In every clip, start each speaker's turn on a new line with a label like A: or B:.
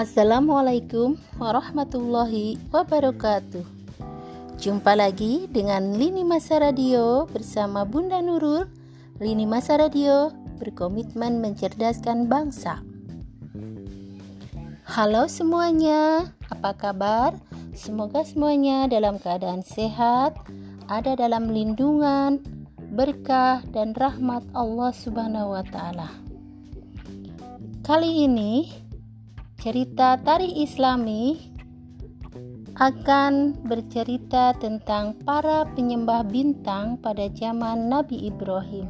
A: Assalamualaikum warahmatullahi wabarakatuh. Jumpa lagi dengan Lini Masa Radio bersama Bunda Nurul. Lini Masa Radio berkomitmen mencerdaskan bangsa. Halo semuanya, apa kabar? Semoga semuanya dalam keadaan sehat, ada dalam lindungan, berkah dan rahmat Allah Subhanahu wa taala. Kali ini cerita tarikh Islami akan bercerita tentang para penyembah bintang pada zaman Nabi Ibrahim.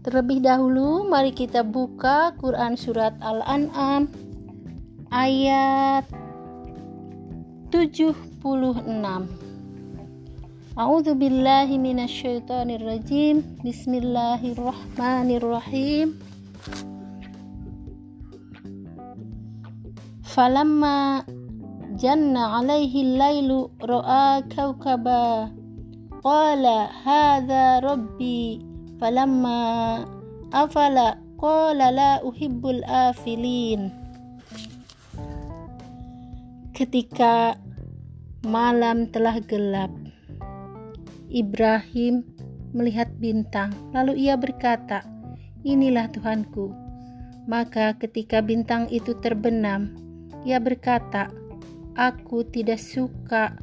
A: Terlebih dahulu mari kita buka Quran surat Al-An'am ayat 76. A'udzu billahi minasyaitonir rajim. Bismillahirrahmanirrahim. Falamma janna alaihi lailu ra'a kaukaba qala hadha rabbi. Falamma afala qala la uhibbul afilin ketika malam telah gelap Ibrahim melihat bintang, lalu ia berkata, "Inilah Tuhanku." Maka, ketika bintang itu terbenam, ia berkata, "Aku tidak suka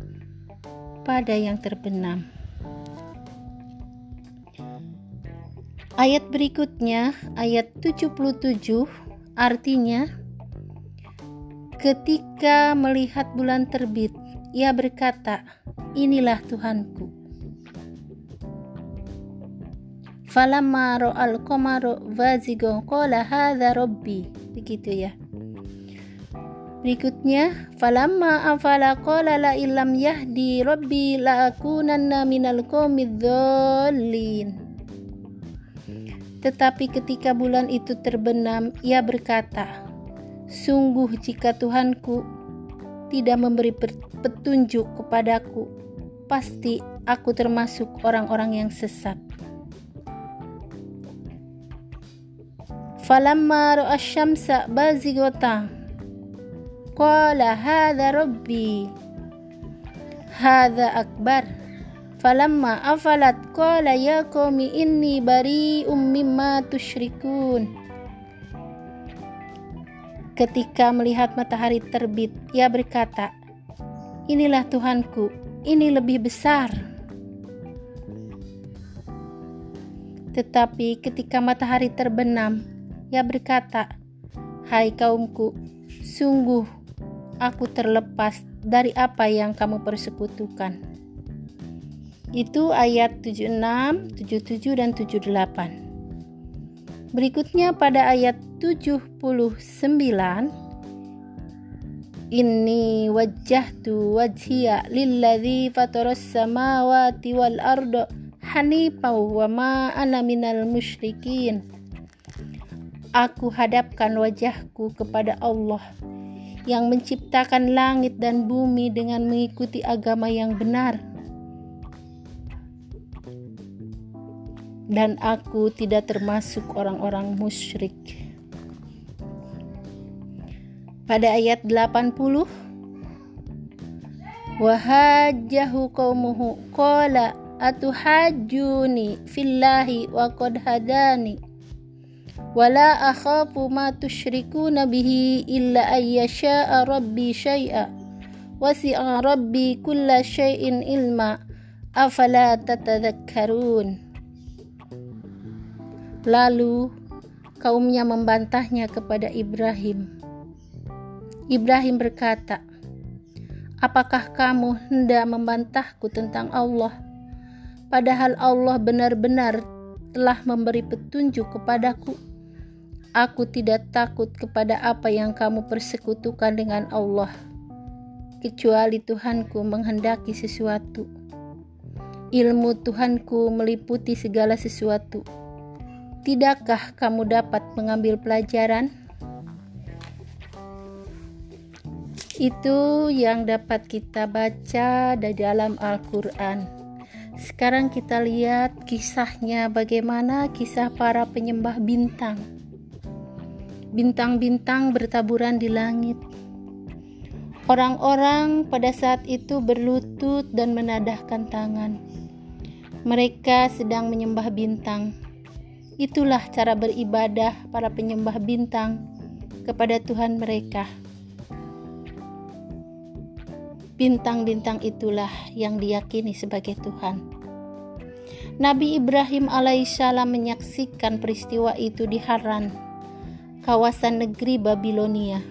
A: pada yang terbenam." Ayat berikutnya, ayat 77, artinya, ketika melihat bulan terbit, ia berkata, "Inilah Tuhanku." falamma ra'al qamaru vazigo qala hadza rabbi begitu ya Berikutnya, falamma afala qala la illam yahdi rabbi la akunanna minal qaumidzallin. Tetapi ketika bulan itu terbenam, ia berkata, Sungguh jika Tuhanku tidak memberi petunjuk kepadaku, pasti aku termasuk orang-orang yang sesat. falamma ra'a syamsa bazighatan qala hadha rabbi hadha akbar falamma afalat qala ya qaumi inni bari'um mimma tusyrikun ketika melihat matahari terbit ia berkata inilah Tuhanku. Ini lebih besar. Tetapi ketika matahari terbenam ia berkata, Hai kaumku, sungguh aku terlepas dari apa yang kamu persekutukan. Itu ayat 76, 77, dan 78. Berikutnya pada ayat 79, Inni wajjahtu wajhiya lilladzi fataras samawati wal arda hanifan wa ma ana minal musyrikin. Aku hadapkan wajahku kepada Allah yang menciptakan langit dan bumi dengan mengikuti agama yang benar. Dan aku tidak termasuk orang-orang musyrik. Pada ayat 80 Wahajjahu qaumuhu qala atuhajjuni fillahi wa qad hadani wala akhafu ma tusyrikuna bihi illa ayyasha'a rabbi syai'a wasi'a rabbi kulla syai'in ilma. Afala tatadhakkarun? Lalu kaumnya membantahnya kepada Ibrahim. Ibrahim berkata apakah kamu hendak membantahku tentang Allah? Padahal Allah benar-benar telah memberi petunjuk kepadaku Aku tidak takut kepada apa yang kamu persekutukan dengan Allah, kecuali Tuhanku menghendaki sesuatu. Ilmu Tuhanku meliputi segala sesuatu. Tidakkah kamu dapat mengambil pelajaran? Itu yang dapat kita baca dari dalam Al-Quran. Sekarang kita lihat kisahnya bagaimana kisah para penyembah bintang Bintang-bintang bertaburan di langit. Orang-orang pada saat itu berlutut dan menadahkan tangan. Mereka sedang menyembah bintang. Itulah cara beribadah para penyembah bintang kepada Tuhan mereka. Bintang-bintang itulah yang diyakini sebagai Tuhan. Nabi Ibrahim alaihissalam menyaksikan peristiwa itu di Haran, kawasan negeri Babilonia.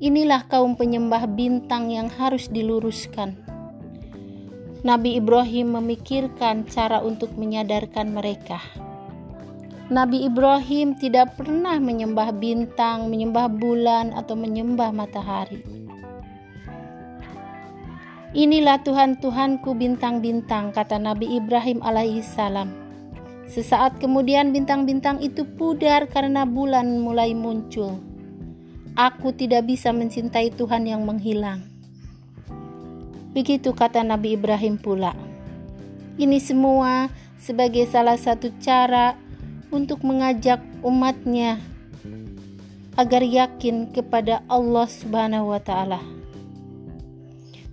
A: Inilah kaum penyembah bintang yang harus diluruskan. Nabi Ibrahim memikirkan cara untuk menyadarkan mereka. Nabi Ibrahim tidak pernah menyembah bintang, menyembah bulan, atau menyembah matahari. Inilah Tuhan Tuhanku bintang-bintang, kata Nabi Ibrahim alaihissalam. Sesaat kemudian bintang-bintang itu pudar karena bulan mulai muncul. Aku tidak bisa mencintai Tuhan yang menghilang. Begitu kata Nabi Ibrahim pula. Ini semua sebagai salah satu cara untuk mengajak umatnya agar yakin kepada Allah Subhanahu wa taala.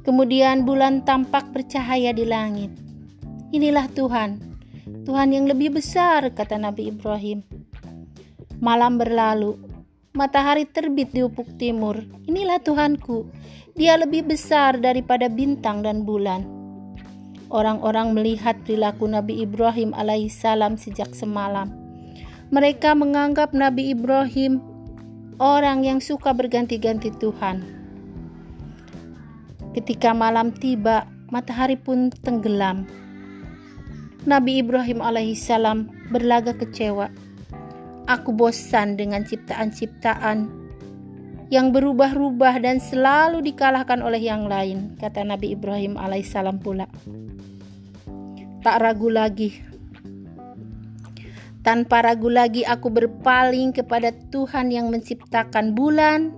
A: Kemudian bulan tampak bercahaya di langit. Inilah Tuhan, Tuhan yang lebih besar, kata Nabi Ibrahim. Malam berlalu, matahari terbit di ufuk timur. Inilah Tuhanku, dia lebih besar daripada bintang dan bulan. Orang-orang melihat perilaku Nabi Ibrahim alaihissalam sejak semalam. Mereka menganggap Nabi Ibrahim orang yang suka berganti-ganti Tuhan. Ketika malam tiba, matahari pun tenggelam. Nabi Ibrahim alaihissalam berlagak kecewa Aku bosan dengan ciptaan-ciptaan yang berubah-ubah dan selalu dikalahkan oleh yang lain, kata Nabi Ibrahim alaihissalam pula. Tak ragu lagi. Tanpa ragu lagi aku berpaling kepada Tuhan yang menciptakan bulan,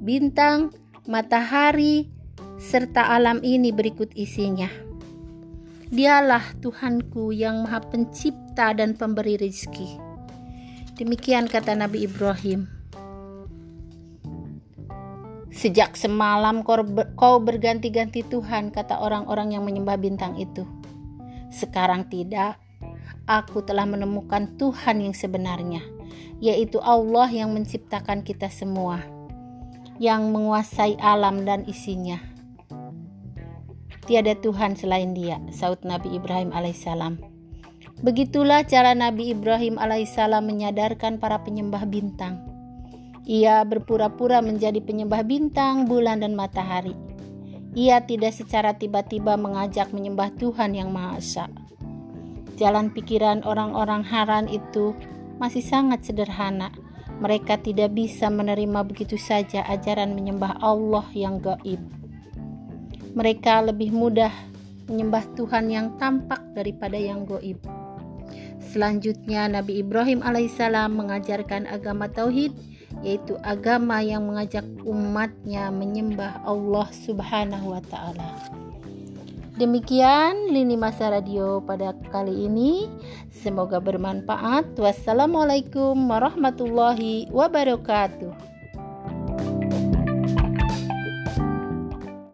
A: bintang, matahari, serta alam ini berikut isinya. Dialah Tuhanku yang Maha Pencipta dan Pemberi rezeki. Demikian kata Nabi Ibrahim. Sejak semalam kau berganti-ganti Tuhan, kata orang-orang yang menyembah bintang itu. Sekarang tidak, aku telah menemukan Tuhan yang sebenarnya, yaitu Allah yang menciptakan kita semua, yang menguasai alam dan isinya. Tiada Tuhan selain Dia, saud Nabi Ibrahim alaihissalam. Begitulah cara Nabi Ibrahim alaihissalam menyadarkan para penyembah bintang. Ia berpura-pura menjadi penyembah bintang, bulan, dan matahari. Ia tidak secara tiba-tiba mengajak menyembah Tuhan yang Maha Esa. Jalan pikiran orang-orang Haran itu masih sangat sederhana. Mereka tidak bisa menerima begitu saja ajaran menyembah Allah yang gaib. Mereka lebih mudah menyembah Tuhan yang tampak daripada yang goib. Selanjutnya Nabi Ibrahim alaihissalam mengajarkan agama tauhid yaitu agama yang mengajak umatnya menyembah Allah Subhanahu wa taala. Demikian lini masa radio pada kali ini. Semoga bermanfaat. Wassalamualaikum warahmatullahi wabarakatuh.